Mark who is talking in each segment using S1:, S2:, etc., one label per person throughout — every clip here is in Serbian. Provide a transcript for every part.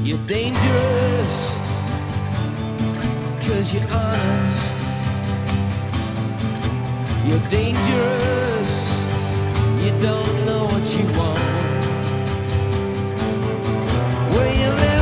S1: You're dangerous, cause you're honest. You're dangerous, you don't know what you want. Where you live.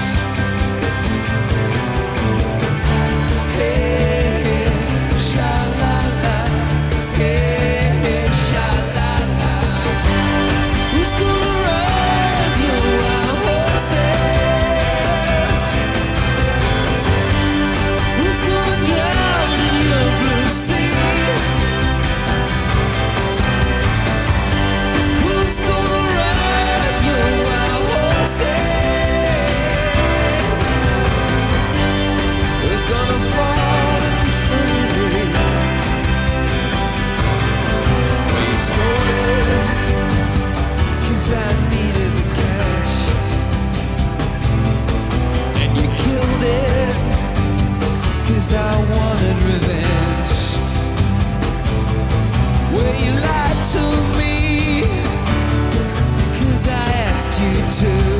S1: you
S2: too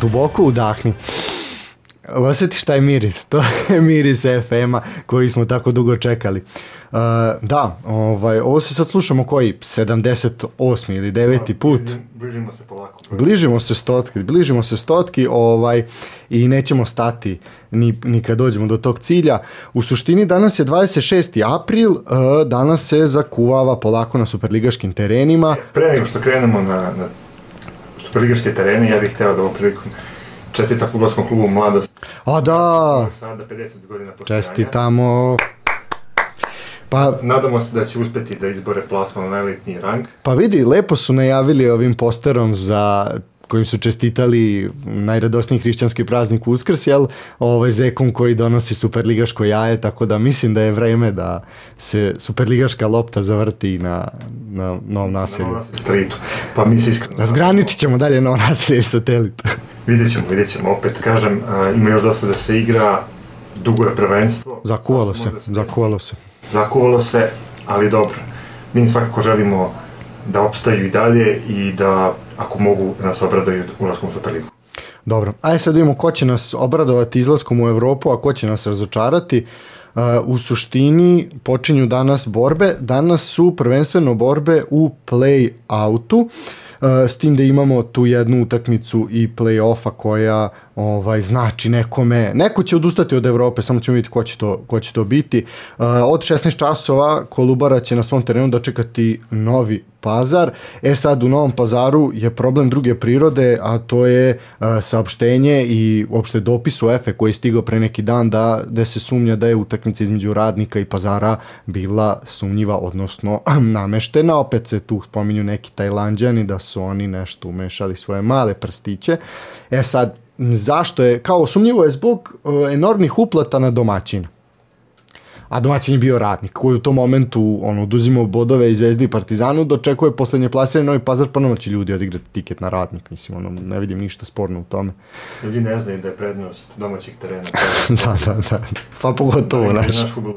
S2: duboko udahni.
S3: Osjetiš taj miris, to je miris FM-a koji smo tako dugo čekali. Uh, da, ovaj, ovo se sad slušamo koji 78. ili 9. put.
S4: Bližimo se polako.
S3: Bližimo se stotki, bližimo se stotki ovaj, i nećemo stati ni, ni kad dođemo do tog cilja. U suštini danas je 26. april, uh, danas se zakuvava polako na superligaškim terenima.
S4: E, pre nego što krenemo na, na superligaške terene, ja bih hteo da ovom prilikom čestita futbolskom klubu Mladost.
S3: A da,
S4: Sada 50 godina postojanja.
S3: čestitamo. Pa,
S4: Nadamo se da će uspeti da izbore plasman na elitni rang.
S3: pa vidi, lepo su najavili ovim posterom za kojim su čestitali najradosniji hrišćanski praznik Uskrs, jel, ovaj zekom koji donosi superligaško jaje, tako da mislim da je vreme da se superligaška lopta zavrti na, na novom
S4: Na
S3: naselju.
S4: Novom Streetu. Pa mi se iskreno...
S3: Razgraničit ćemo dalje novo naselje i satelit.
S4: Vidjet ćemo, vidjet ćemo. Opet kažem, ima još dosta da se igra, dugo je prvenstvo.
S3: Zakuvalo se,
S4: da desi.
S3: zakuvalo se.
S4: Zakuvalo se, ali dobro. Mi svakako želimo da opstaju i dalje i da, ako mogu, da nas obraduju ulaskom u Superligu.
S3: Dobro, ajde sad vidimo ko će nas obradovati izlaskom u Evropu, a ko će nas razočarati. Uh, u suštini počinju danas borbe. Danas su prvenstveno borbe u play-outu. Uh, s tim da imamo tu jednu utakmicu i play-offa koja ovaj znači nekome, neko će odustati od Evrope, samo ćemo vidjeti ko će to, ko će to biti. Uh, od 16 časova Kolubara će na svom terenu dočekati novi pazar. E sad u Novom pazaru je problem druge prirode, a to je uh, saopštenje i uopšte dopis UEFA koji je stigao pre neki dan da, da se sumnja da je utakmica između radnika i pazara bila sumnjiva, odnosno nameštena. Opet se tu spominju neki tajlanđani da su oni nešto umešali svoje male prstiće. E sad, zašto je, kao sumnjivo je zbog uh, enormnih uplata na domaćina a domaćin je bio radnik koji u tom momentu on oduzimao bodove i Zvezdi i Partizanu dočekuje poslednje plasiranje Novi Pazar ponovo će ljudi odigrati tiket na radnik mislim ono ne vidim ništa sporno u tome
S4: Ljudi ne znaju da je prednost domaćih terena.
S3: da da da pa pogotovo
S4: naš.
S3: naš
S4: naš futbol.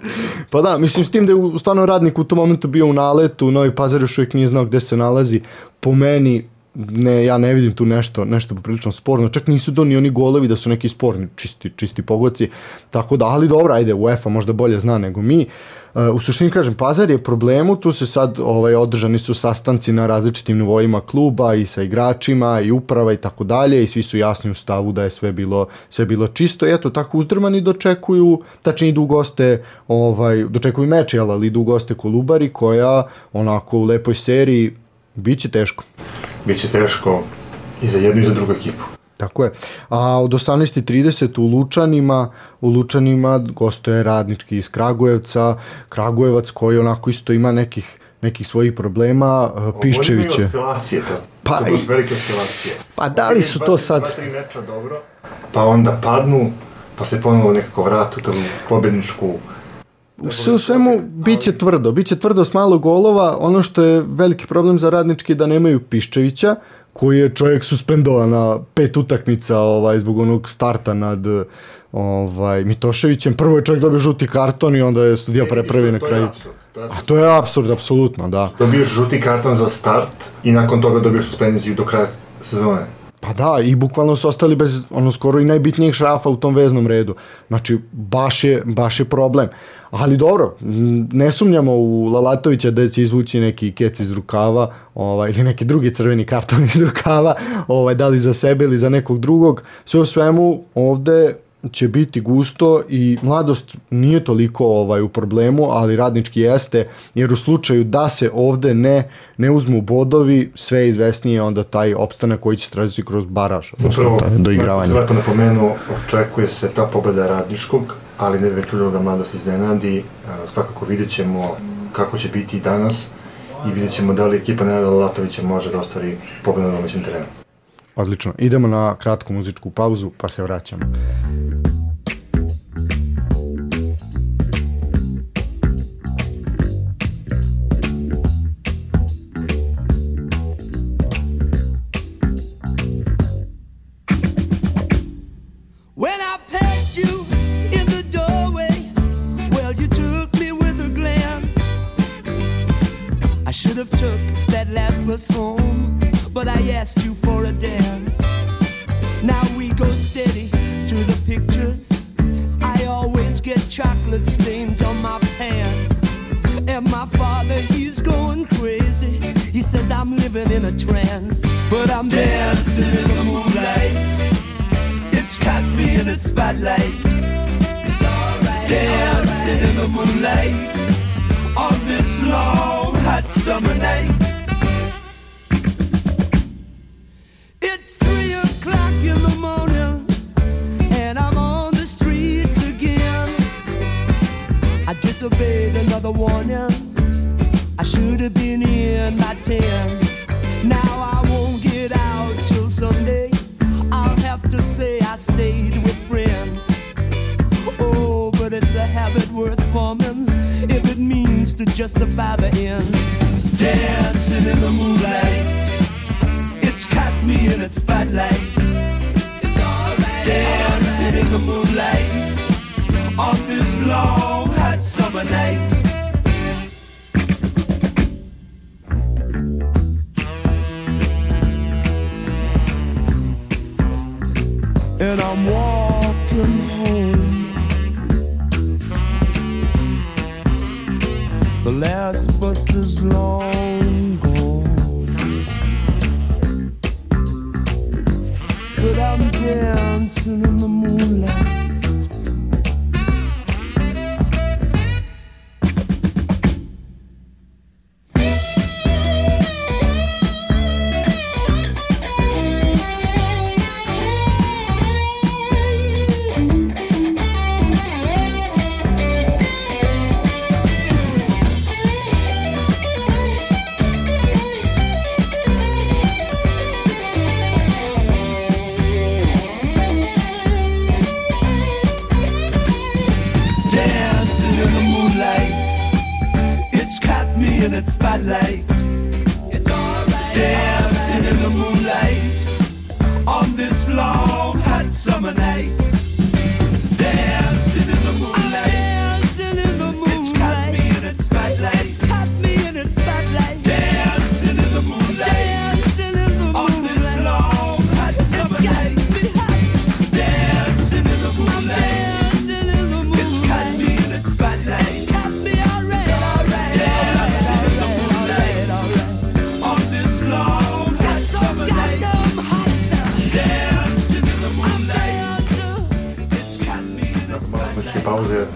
S3: Pa da, mislim s tim da je u- stvarno radnik u tom momentu bio u naletu, Novi Pazar još uvijek nije znao gde se nalazi. Po meni, ne, ja ne vidim tu nešto, nešto poprilično sporno. Čak nisu doni oni golovi da su neki sporni, čisti, čisti pogoci. Tako da, ali dobro, ajde, UEFA možda bolje zna nego mi. Uh, u suštini kažem, Pazar je problemu, tu se sad ovaj, održani su sastanci na različitim nivoima kluba i sa igračima i uprava i tako dalje i svi su jasni u stavu da je sve bilo, sve bilo čisto i eto tako uzdrmani dočekuju, tačnije idu u goste, ovaj, dočekuju meč, jel, ali idu u goste Kolubari koja onako u lepoj seriji biće teško.
S4: Biće teško i za jednu i za drugu ekipu.
S3: Tako je. A od 18.30 u Lučanima, u Lučanima gostuje radnički iz Kragujevca, Kragujevac koji onako isto ima nekih nekih svojih problema, Piščević je.
S4: oscilacije to.
S3: Pa
S4: to
S3: i-
S4: velike oscilacije.
S3: Pa da li su to sad-
S4: Dva, tri meča dobro, pa onda padnu, pa se ponovo nekako vratu u tu pobjedničku
S3: U sve u svemu biće tvrdo, biće tvrdo s malo golova. Ono što je veliki problem za radnički da nemaju Piščevića, koji je čovjek suspendovan na pet utakmica ovaj, zbog onog starta nad ovaj, Mitoševićem. Prvo je čovjek dobio žuti karton i onda je sudija prepravi na kraju. A to je apsurd, apsolutno, da.
S4: Dobio žuti karton za start i nakon toga dobio suspenziju do kraja sezone.
S3: Pa da, i bukvalno su ostali bez ono skoro i najbitnijeg šrafa u tom veznom redu. Znači, baš je, baš je problem. Ali dobro, ne sumnjamo u Lalatovića da će izvući neki kec iz rukava ovaj, ili neki drugi crveni karton iz rukava, ovaj, da li za sebe ili za nekog drugog. Sve u svemu ovde će biti gusto i mladost nije toliko ovaj u problemu, ali radnički jeste, jer u slučaju da se ovde ne, ne uzmu bodovi, sve je izvesnije onda taj opstanak koji će se tražiti kroz baraž, odnosno
S4: Upravo,
S3: doigravanje.
S4: si lepo napomenuo, očekuje se ta pobeda radničkog, ali ne bi me čudilo da mladost iznenadi. E, Svakako vidjet ćemo kako će biti danas i vidjet ćemo da li ekipa Nenada Latovića može da ostvari pobedu na domaćem terenu.
S3: Odlično. Idemo na kratku muzičku pauzu, pa se vraćamo.
S5: Bus home, but I asked you for a dance. Now we go steady to the pictures. I always get chocolate stains on my pants. And my father, he's going crazy. He says I'm living in a trance, but I'm dancing in the moonlight. It's caught me in its spotlight. It's alright. Dancing in the moonlight on this long hot summer night. Disobeyed another warning. I should have been in by ten. Now I won't get out till Sunday. I'll have to say I stayed with friends. Oh, but it's a habit worth forming if it means to justify the end. Dancing in the moonlight, it's caught me in its spotlight. Dancing in the moonlight on this long hot summer night.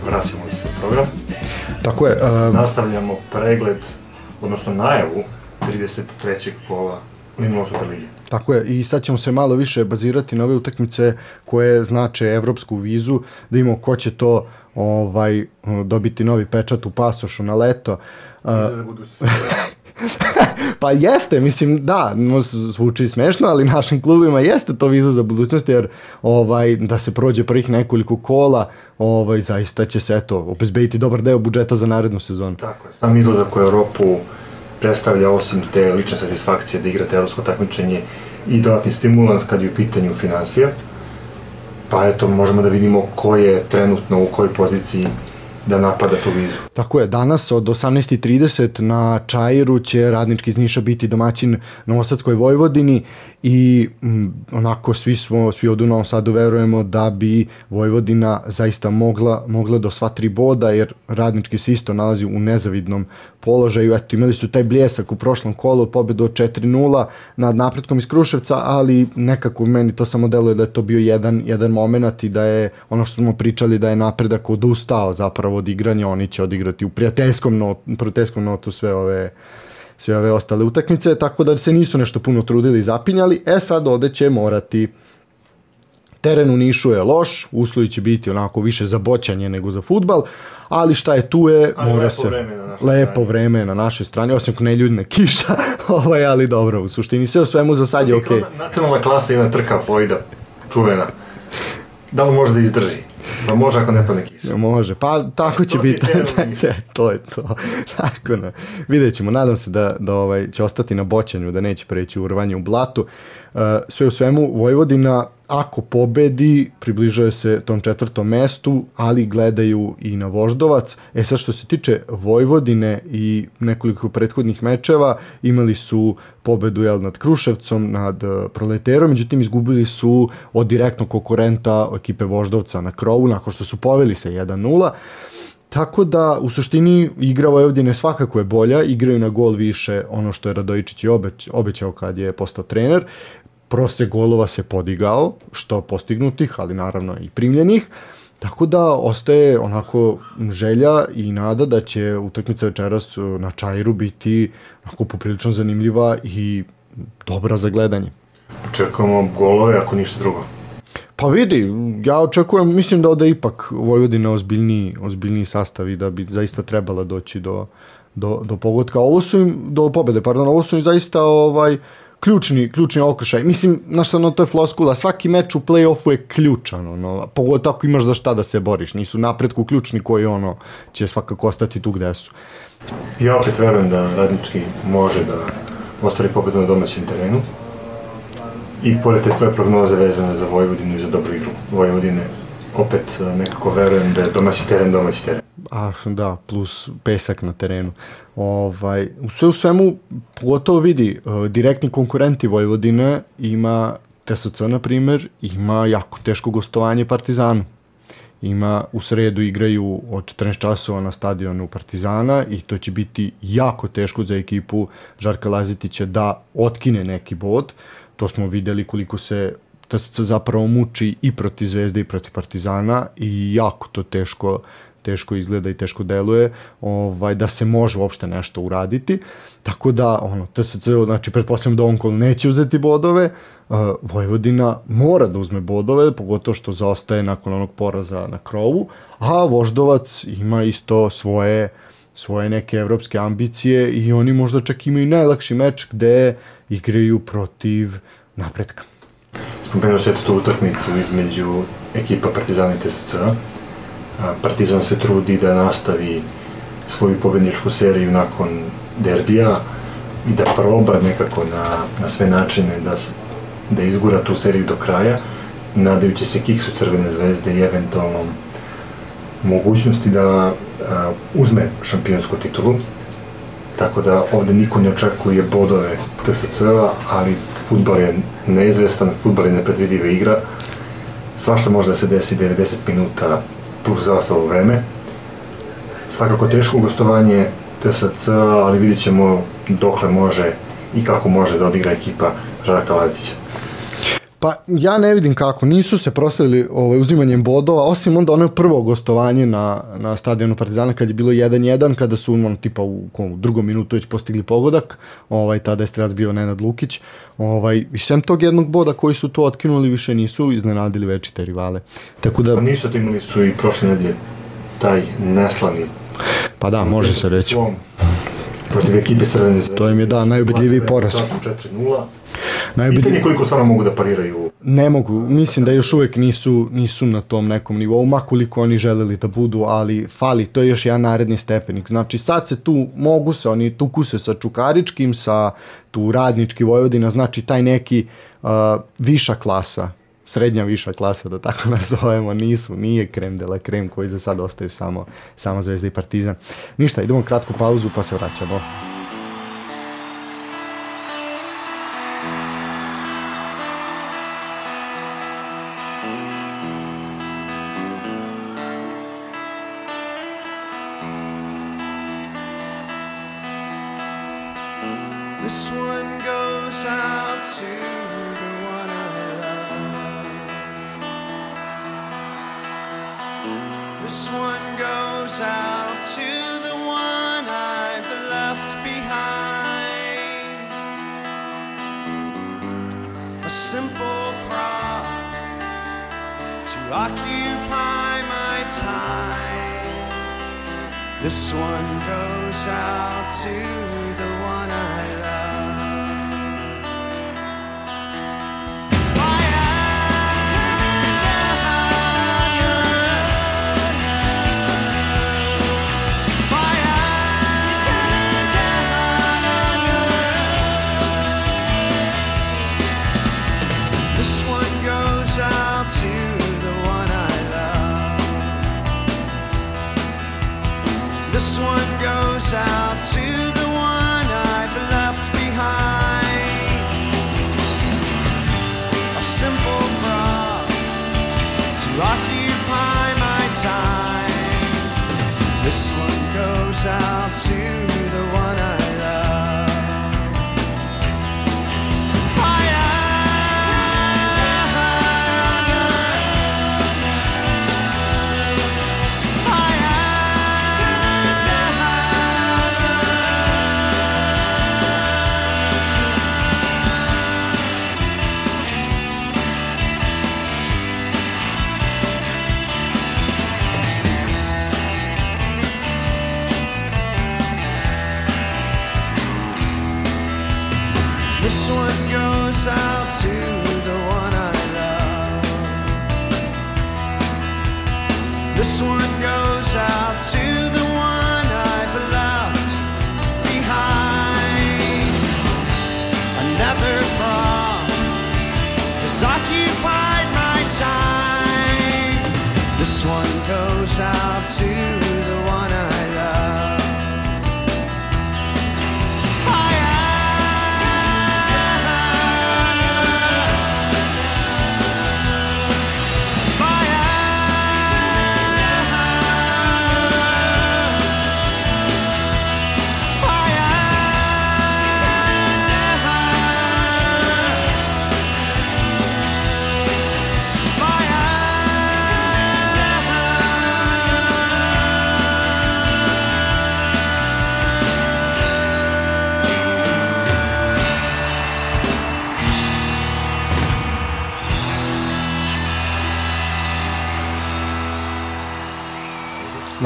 S4: Vraćamo se u program.
S3: Tako je, uh,
S4: Nastavljamo pregled, odnosno najavu 33. kola Limno Superligi.
S3: Tako je, i sad ćemo se malo više bazirati na ove utakmice koje znače evropsku vizu, da imamo ko će to ovaj dobiti novi pečat u pasošu na leto. Uh, pa jeste, mislim, da, no, zvuči smešno, ali našim klubima jeste to viza za budućnost, jer ovaj, da se prođe prvih nekoliko kola, ovaj, zaista će se, eto, obezbediti dobar deo budžeta za narednu sezonu.
S4: Tako je. Sam izlazak u Europu predstavlja osim te lične satisfakcije da igrate evropsko takmičenje i dodatni stimulans kad je u pitanju financija. Pa eto, možemo da vidimo ko je trenutno u kojoj poziciji da napada tu vizu.
S3: Tako je, danas od 18.30 na Čajiru će radnički iz Niša biti domaćin Novosadskoj Vojvodini i m, onako svi smo, svi od u Novom Sadu verujemo da bi Vojvodina zaista mogla, mogla do sva tri boda jer radnički se isto nalazi u nezavidnom položaju. Eto, imali su taj bljesak u prošlom kolu, pobedu od 4-0 nad napretkom iz Kruševca, ali nekako meni to samo deluje da je to bio jedan, jedan moment i da je ono što smo pričali da je napredak odustao zapravo od igranja, oni će odigrati u prijateljskom, not, prijateljskom notu sve ove sve ove ostale utakmice, tako da se nisu nešto puno trudili i zapinjali. E sad ovde će morati Teren u Nišu je loš, uslovi će biti onako više za boćanje nego za futbal, ali šta je tu je,
S4: Ali
S3: mora
S4: lepo
S3: se...
S4: vreme na
S3: lepo
S4: strani.
S3: vreme na našoj strani, osim ako ne ljudne kiša, ovaj, ali dobro, u suštini sve u svemu za sad je okej.
S4: Okay. Nacionalna klasa je jedna trka Floyda, čuvena. Da li može da izdrži? Pa može ako ne padne kiša.
S3: Ne može, pa tako će
S4: To
S3: biti. to je to. Tako na. Vidjet ćemo, nadam se da, da ovaj, će ostati na boćanju, da neće preći u rvanje u blatu. Uh, sve u svemu, Vojvodina ako pobedi, približuje se tom četvrtom mestu, ali gledaju i na Voždovac. E sad što se tiče Vojvodine i nekoliko prethodnih mečeva, imali su pobedu jel, nad Kruševcom, nad uh, Proleterom, međutim izgubili su od direktnog konkurenta ekipe Voždovca na krovu, nakon što su poveli se 1-0. Tako da, u suštini, igra Vojvodine svakako je bolja, igraju na gol više ono što je Radojičić i obeć, obećao kad je postao trener prose golova se podigao, što postignutih, ali naravno i primljenih, tako da ostaje onako želja i nada da će utakmica večeras na Čajru biti onako poprilično zanimljiva i dobra za gledanje.
S4: Očekujemo golove ako ništa drugo.
S3: Pa vidi, ja očekujem, mislim da ode ipak Vojvodina ozbiljniji, ozbiljniji sastav i da bi zaista trebala doći do, do, do pogotka. Ovo su im, do pobede, pardon, ovo su im zaista ovaj, ključni, ključni okršaj. Mislim, znaš, ono, to je floskula, svaki meč u play-offu je ključan, ono, pogotovo ako imaš za šta da se boriš, nisu napretku ključni koji, ono, će svakako ostati tu gde su.
S4: Ja opet verujem da Radnički može da ostvari pobedu na domaćem terenu. I pored te tvoje prognoze vezane za Vojvodinu i za dobru igru Vojvodine, opet nekako verujem da je domaći teren domaći teren.
S3: A, da, plus pesak na terenu. Ovaj, u sve u svemu, pogotovo vidi, uh, direktni konkurenti Vojvodine ima TSC, na primer, ima jako teško gostovanje Partizanu. Ima, u sredu igraju od 14 časova na stadionu Partizana i to će biti jako teško za ekipu Žarka Lazitića da otkine neki bod. To smo videli koliko se TSC zapravo muči i proti Zvezde i proti Partizana i jako to teško teško izgleda i teško deluje, ovaj, da se može uopšte nešto uraditi. Tako da, ono, TSC, znači, pretpostavljam da on kol neće uzeti bodove, uh, Vojvodina mora da uzme bodove, pogotovo što zaostaje nakon onog poraza na krovu, a Voždovac ima isto svoje svoje neke evropske ambicije i oni možda čak imaju najlakši meč gde igraju protiv napretka.
S4: Spomenuo se tu utakmicu između ekipa Partizana i TSC. Partizan se trudi da nastavi svoju pobedničku seriju nakon derbija i da proba nekako na, na sve načine da, da izgura tu seriju do kraja, nadajući se kiksu Crvene zvezde i eventualnom mogućnosti da a, uzme šampionsku titulu. Tako da ovde niko ne očekuje bodove TSC-a, ali futbol je neizvestan, futbol je nepredvidiva igra. Svašta može da se desi 90 minuta plus zaostalo vreme. Svakako teško gostovanje TSC, ali vidjet ćemo dokle može i kako može da odigra ekipa Žarka Lazića.
S3: Pa ja ne vidim kako, nisu se proslavili ovaj, uzimanjem bodova, osim onda ono prvo gostovanje na, na stadionu Partizana kad je bilo 1-1, kada su on, tipa u, u drugom minutu već postigli pogodak, ovaj, tada je strelac bio Nenad Lukić, ovaj, i sem tog jednog boda koji su to otkinuli više nisu iznenadili veći te rivale. Tako da...
S4: Pa nisu imali su i prošle nedelje taj neslavni
S3: Pa da, može se reći.
S4: Svom, protiv ekipe Crvene zvezde.
S3: To im je, da, najubedljiviji poraz.
S4: 4-0.
S3: Najubedljiviji-
S4: Pitanje je koliko stvarno mogu da pariraju
S3: Ne mogu, mislim da još uvek nisu, nisu na tom nekom nivou, makoliko oni želeli da budu, ali fali, to je još jedan naredni stepenik. Znači sad se tu, mogu se, oni tuku se sa Čukaričkim, sa tu radnički Vojvodina, znači taj neki uh, viša klasa, srednja viša klasa, da tako nazovemo, nisu, nije krem de la krem koji za sad ostaju samo, samo Zvezda i Partizan. Ništa, idemo kratku pauzu pa se vraćamo.
S6: Occupy my time. This one goes out to the one I love. This one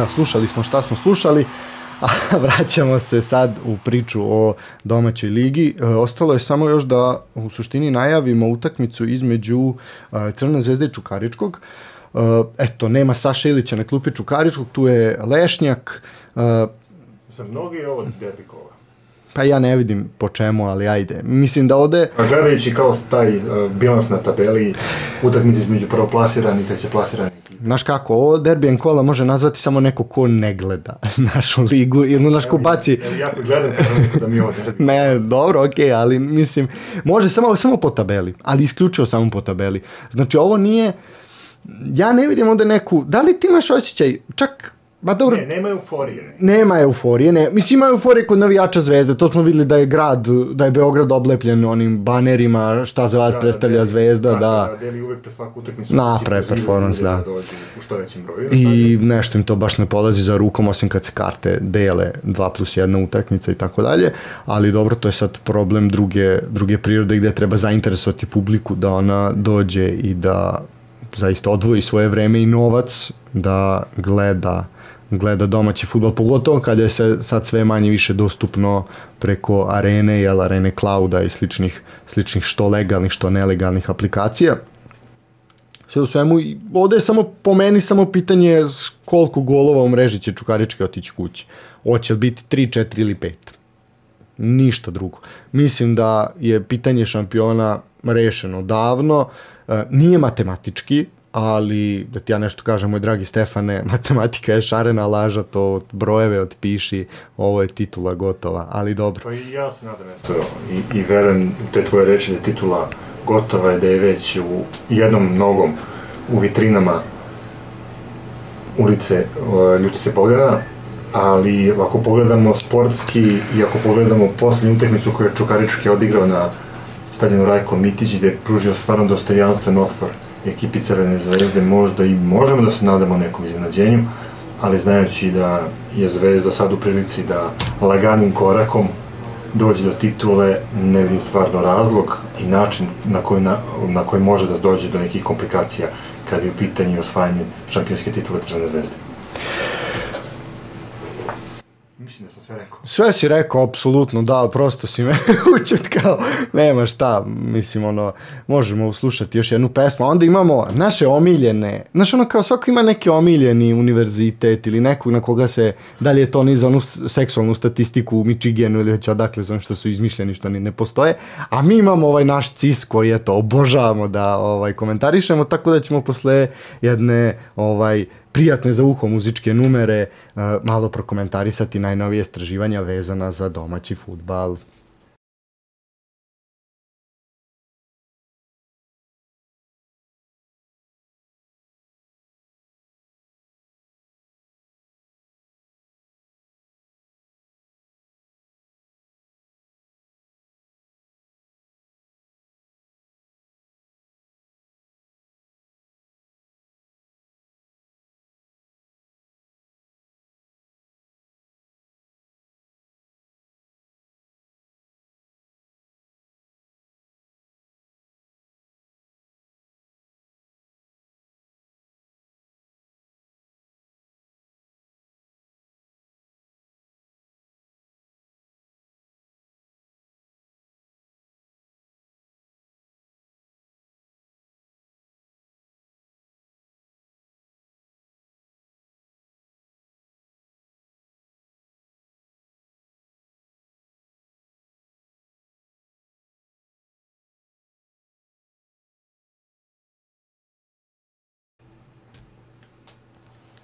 S3: Da, slušali smo šta smo slušali, a vraćamo se sad u priču o domaćoj ligi. E, ostalo je samo još da u suštini najavimo utakmicu između e, Crne zvezde i Čukaričkog. E, eto, nema Saša Ilića na klupi Čukaričkog, tu je Lešnjak,
S4: Za mnogi je ovo derbi.
S3: Pa ja ne vidim po čemu, ali ajde. Mislim da ode,
S4: A gledajući kao taj uh, bilans na tabeli, utakmice između prvoplasiranih i trećeplasiranih.
S3: znaš kako, ovo derbijen kola može nazvati samo neko ko ne gleda našu ligu, ili znaš ko baci,
S4: Evo, ja kad gledam, da mi ovo derbi.
S3: Ne, dobro, okej, ali mislim, može samo, samo po tabeli, ali isključivo samo po tabeli. Znači, ovo nije, ja ne vidim ovde neku, da li ti imaš osjećaj, čak, ba dobro,
S4: Ne, nema euforije.
S3: nema euforije, ne, mislim ima euforije kod navijača Zvezde, to smo videli da je grad, da je Beograd oblepljen onim banerima, šta za vas predstavlja
S4: deli-
S3: Zvezda,
S4: tako,
S3: da,
S4: Deli uvek pre svaku utakmicu. Će pozivati
S3: performans, da.
S4: dođu U što većem broju.
S3: i nešto im to baš ne polazi za rukom, osim kad se karte dele 2 plus 1 utakmica i tako dalje, ali dobro, to je sad problem druge, druge prirode gde treba zainteresovati publiku da ona dođe i da zaista odvoji svoje vreme i novac da gleda gleda domaći futbol, pogotovo kada je se sad sve manje više dostupno preko arene, jel, arene clouda i sličnih, sličnih što legalnih, što nelegalnih aplikacija. Sve u svemu, ovde je samo po meni samo pitanje koliko golova u mreži će Čukarički otići kući. Hoće li biti 3, 4 ili 5. Ništa drugo. Mislim da je pitanje šampiona rešeno davno. E, nije matematički, ali da ti ja nešto kažem, moj dragi Stefane, matematika je šarena laža, to od brojeve otpiši, ovo je titula gotova, ali dobro.
S4: Pa i ja se nadam eto, i, i verujem te tvoje reči da je titula gotova je da je već u jednom nogom u vitrinama ulice Ljutice Bogdana, ali ako pogledamo sportski i ako pogledamo posljednju utakmicu koju je Čukarički odigrao na stadionu Rajko Mitić gde je pružio stvarno dostojanstven otpor ekipi Crvene zvezde, možda i možemo da se nadamo nekom iznenađenju, ali znajući da je Zvezda sad u prilici da laganim korakom dođe do titule, ne vidim stvarno razlog i način na koji, na, na koji može da dođe do nekih komplikacija kad je u pitanju osvajanje šampionske titule Crvene zvezde. Mislim da sam sve rekao.
S3: Sve si rekao, apsolutno, da, prosto si me učutkao, nema šta, mislim, ono, možemo uslušati još jednu pesmu, a onda imamo naše omiljene, znaš, ono, kao svako ima neki omiljeni univerzitet ili nekog na koga se, da li je to ni za onu seksualnu statistiku u Michiganu ili već odakle, znam što su izmišljeni, što ni ne postoje, a mi imamo ovaj naš cis koji, eto, obožavamo da ovaj, komentarišemo, tako da ćemo posle jedne, ovaj, prijatne za uho muzičke numere, malo prokomentarisati najnovije istraživanja vezana za domaći futbal.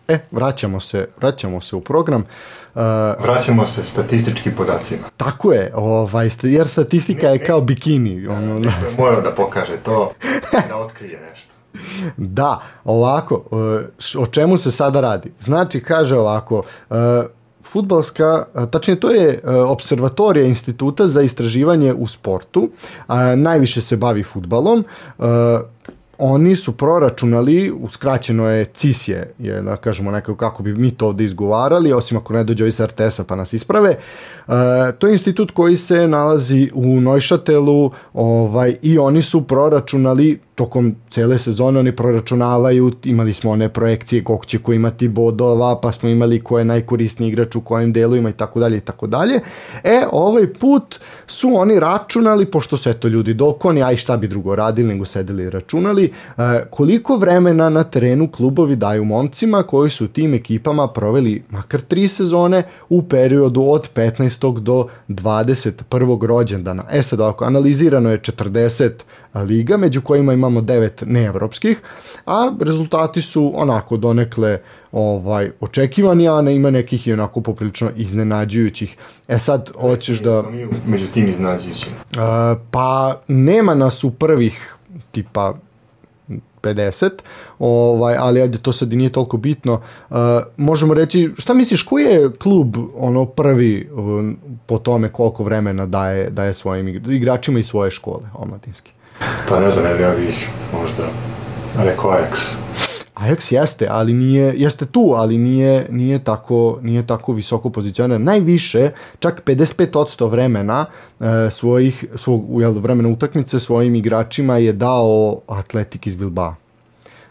S3: E, vraćamo se, vraćamo se u program. Uh,
S4: Vraćamo se statističkim podacima.
S3: tako je, ovaj, jer statistika je kao bikini. Ono,
S4: Neko je morao da pokaže to, da otkrije nešto.
S3: Da, ovako, š- o čemu se sada radi? Znači, kaže ovako, e, futbalska, e, tačnije to je observatorija instituta za istraživanje u sportu, a najviše se bavi futbalom, oni su proračunali, uskraćeno je CISje, je, da kažemo nekako kako bi mi to ovde izgovarali, osim ako ne dođe ovi sa RTS-a pa nas isprave. E, to je institut koji se nalazi u Neušatelu ovaj, i oni su proračunali tokom cele sezone oni proračunavaju, imali smo one projekcije koliko će ko imati bodova, pa smo imali ko je najkorisniji igrač u kojim delovima i tako dalje i tako dalje. E, ovaj put su oni računali, pošto su eto ljudi dokoni, a i šta bi drugo radili nego sedeli i računali, e, koliko vremena na terenu klubovi daju momcima koji su tim ekipama proveli makar tri sezone u periodu od 15. do 21. rođendana. E sad ovako, analizirano je 40 liga, među kojima imamo devet neevropskih, a rezultati su onako donekle ovaj očekivani, a ne ima nekih i onako poprilično iznenađujućih. E sad, hoćeš da...
S4: Među tim iznađujućim.
S3: Uh, pa nema nas u prvih tipa 50, ovaj, ali ajde, to sad i nije toliko bitno. Uh, možemo reći, šta misliš, koji je klub ono prvi um, po tome koliko vremena daje, daje svojim igra- igračima i svoje škole omladinske?
S4: Pa ne znam, ja bih možda rekao Ajax.
S3: Ajax jeste, ali nije, jeste tu, ali nije, nije, tako, nije tako visoko pozicioniran. Najviše, čak 55% vremena e, svojih, svog jel, vremena utakmice svojim igračima je dao Atletik iz Bilbao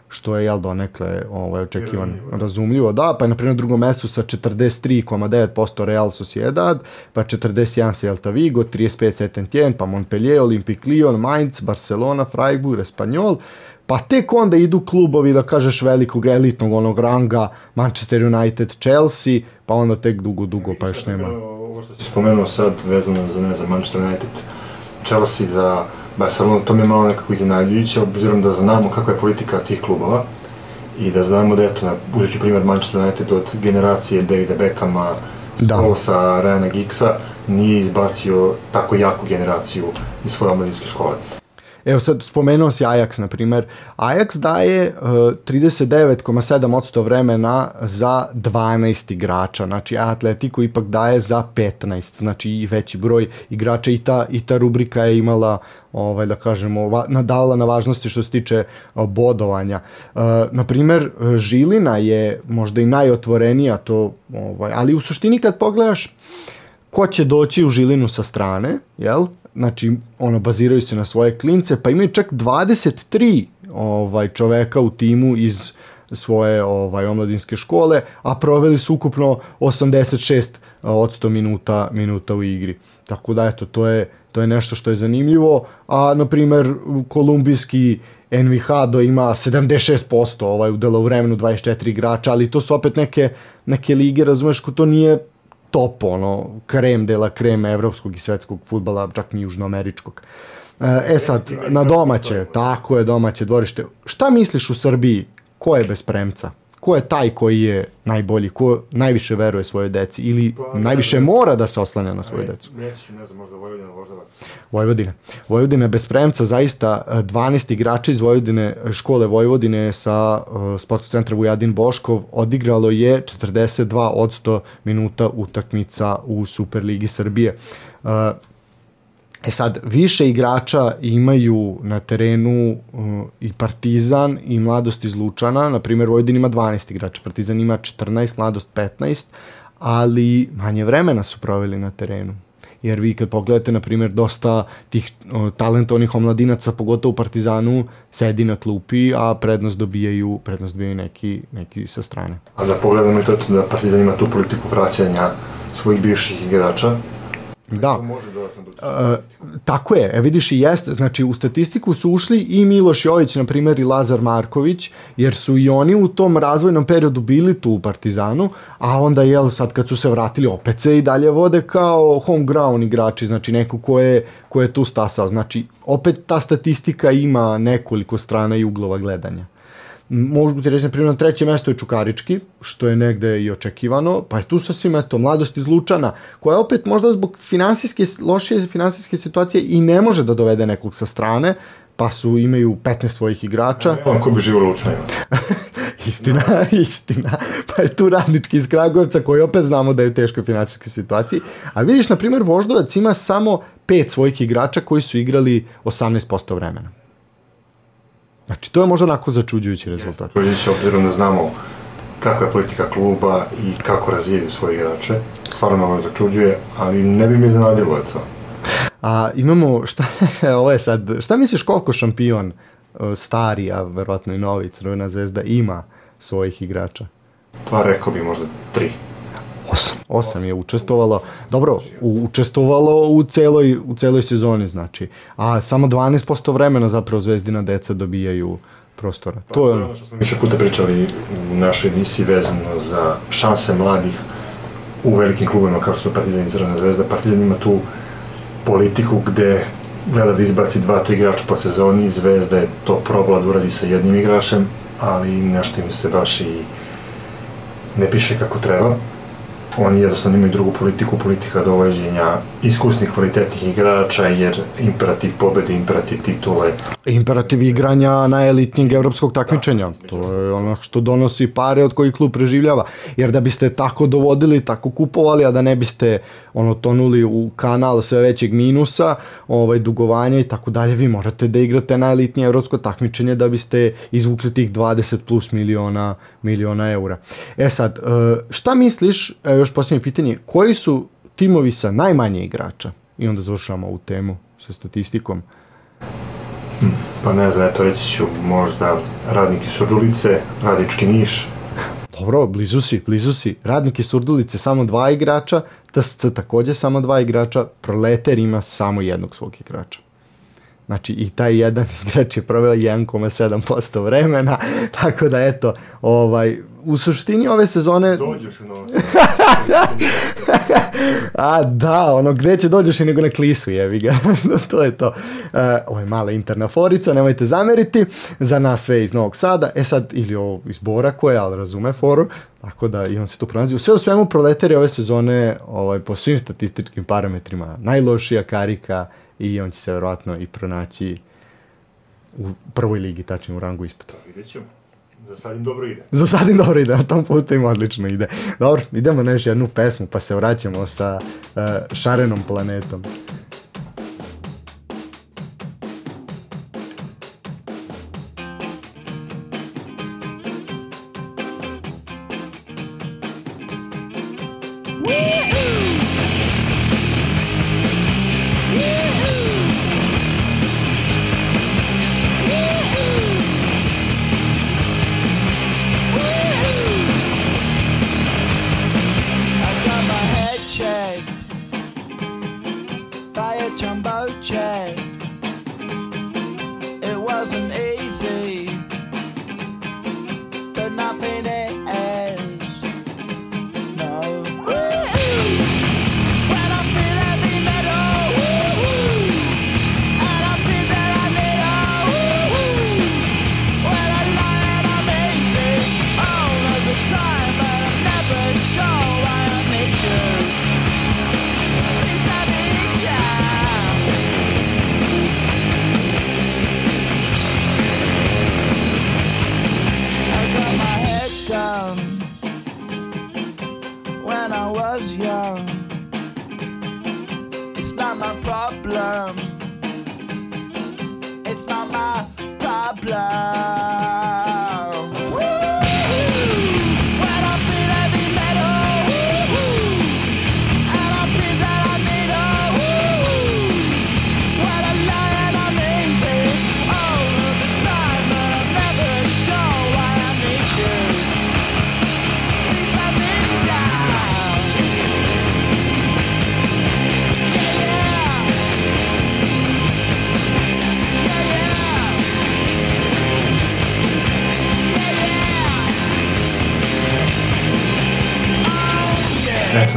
S3: što je jel donekle ovaj očekivan. Razumljivo da. Pa je na primjer na drugom mestu sa 43,9% Real Sociedad pa 41 Celta Vigo 35 Saint-Étienne pa Montpellier Olympique Lyon Mainz Barcelona Freiburg Espanyol pa tek onda idu klubovi da kažeš velikog elitnog onog ranga Manchester United Chelsea pa onda tek dugo dugo pa još nema.
S4: Ovo što si spomenuo sad vezano za, ne znam, Manchester United, Chelsea za Barcelona, to mi je malo nekako iznenađujuće, obzirom da znamo kakva je politika tih klubova i da znamo da, eto, na, uzet ću primjer Manchester United od generacije Davida Beckhama,
S3: Da.
S4: Scholesa, Ryana Giggsa, nije izbacio tako jaku generaciju iz svoje omladinske škole.
S3: Evo sad spomenuo si Ajax, na primer. Ajax daje uh, 39,7% vremena za 12 igrača, znači Atletico ipak daje za 15, znači i veći broj igrača i ta, i ta rubrika je imala ovaj da kažemo nadala na važnosti što se tiče bodovanja. Uh, na primer uh, Žilina je možda i najotvorenija to ovaj ali u suštini kad pogledaš ko će doći u Žilinu sa strane, jel? Znači, ono, baziraju se na svoje klince, pa imaju čak 23 ovaj, čoveka u timu iz svoje ovaj omladinske škole, a proveli su ukupno 86 od 100 minuta, minuta u igri. Tako da, eto, to je, to je nešto što je zanimljivo, a, na primer, kolumbijski Envihado ima 76% ovaj, udela u vremenu 24 igrača, ali to su opet neke, neke lige, razumeš, ko to nije top, ono, krem dela kreme evropskog i svetskog futbala, čak ni južnoameričkog. E, e sad, na domaće, tako je domaće dvorište. Šta misliš u Srbiji? Ko je bez premca? Ko je taj koji je najbolji, ko najviše veruje svojoj deci ili
S4: Pa,
S3: najviše
S4: ne, ne.
S3: mora da se oslanja na svoju decu.
S4: Reći ću, ne znam, možda Vojvodina Voždovac.
S3: Vojvodina. Vojvodina bez premca, zaista e, 12 igrača iz Vojvodine, škole Vojvodine sa uh, sportskog centra Vujadin Boškov odigralo je 42 od 100 minuta utakmica u Superligi Srbije. Uh, E sad, više igrača imaju na terenu uh, i Partizan i Mladost iz Lučana, na primjer Vojvodin ima 12 igrača, Partizan ima 14, Mladost 15, ali manje vremena su proveli na terenu. Jer vi kad pogledate, na primjer, dosta tih o, talentovnih omladinaca, pogotovo u Partizanu, sedi na klupi, a prednost dobijaju, prednost dobijaju neki, neki sa strane.
S4: A da pogledamo i to da Partizan ima tu politiku vraćanja svojih bivših igrača.
S3: Da.
S4: To može dodatno doći.
S3: E, tako je, e vidiš i jeste, znači u statistiku su ušli i Miloš Jović, na primjer, i Lazar Marković, jer su i oni u tom razvojnom periodu bili tu u Partizanu, a onda, jel, sad kad su se vratili, opet se i dalje vode kao home ground igrači, znači neko ko je, ko je tu stasao, znači opet ta statistika ima nekoliko strana i uglova gledanja. Mogu ti reći, na primjer, na trećem mesto je Čukarički, što je negde i očekivano, pa je tu sasvim, eto, mladost iz Lučana, koja opet možda zbog finansijske, lošije finansijske situacije i ne može da dovede nekog sa strane, pa su, imaju 15 svojih igrača.
S4: On ko bi živo Lučanima.
S3: Istina, istina. Pa je tu radnički iz Kragovca koji opet znamo da je u teškoj finansijskoj situaciji. A vidiš, na primjer, Voždovac ima samo pet svojih igrača koji su igrali 18% vremena. Znači, to je možda onako začuđujući rezultat.
S4: Prođeći obzirom da znamo kakva je politika kluba i kako razvijaju svoje igrače. Stvarno me začuđuje, ali ne bi mi iznenadilo je to.
S3: A imamo, šta, ovo je sad, šta misliš koliko šampion e, stari, a verovatno i novi Crvena zvezda ima svojih igrača?
S4: Pa rekao bi možda tri.
S3: Osam. Osam je učestvovalo. Dobro, učestvovalo u celoj, u celoj sezoni, znači. A samo 12% vremena zapravo zvezdina deca dobijaju prostora. To je ono.
S4: što smo više puta pričali u našoj emisiji vezano za šanse mladih u velikim klubima kao što su Partizan i Crvena zvezda. Partizan ima tu politiku gde gleda da izbaci dva, tri igrača po sezoni, Zvezda je to probala da uradi sa jednim igračem, ali nešto im se baš i ne piše kako treba. Oni jednostavno imaju drugu politiku, politika dovođenja iskusnih kvalitetnih igrača, jer imperativ pobede, imperativ titule,
S3: Imperativ igranja najelitnijeg evropskog takmičenja. To je ono što donosi pare od kojih klub preživljava. Jer da biste tako dovodili, tako kupovali, a da ne biste ono tonuli u kanal sve većeg minusa, ovaj dugovanja i tako dalje, vi morate da igrate najelitnije evropsko takmičenje da biste izvukli tih 20 plus miliona miliona eura. E sad, e, šta misliš, još posljednje pitanje, koji su timovi sa najmanje igrača? I onda završamo ovu temu sa statistikom.
S4: Pa ne znam, eto reći ću možda radniki Surdulice, Radički Niš,
S3: Dobro, blizu si, blizu si. Radnike Surdulice samo dva igrača, TSC takođe samo dva igrača, Proleter ima samo jednog svog igrača. Znači i taj jedan igrač je proveo 1,7% vremena, tako da eto, ovaj, u suštini ove sezone...
S4: dođeš u Novom
S3: A da, ono gde će dođeš i nego na klisu, jevi ga. to je to. E, ovo je mala interna forica, nemojte zameriti. Za nas sve iz Novog Sada. E sad, ili ovo iz Bora koje, ali razume foru. Tako da i on se tu pronazi. U sve u svemu proletari ove sezone ovaj, po svim statističkim parametrima najlošija karika i on će se verovatno i pronaći u prvoj ligi, tačnije u rangu ispod.
S4: Vidjet ćemo. Za sad im dobro ide.
S3: Za sad im dobro ide, na tom putu im odlično ide. Dobro, idemo na još jednu pesmu pa se vraćamo sa uh, šarenom planetom.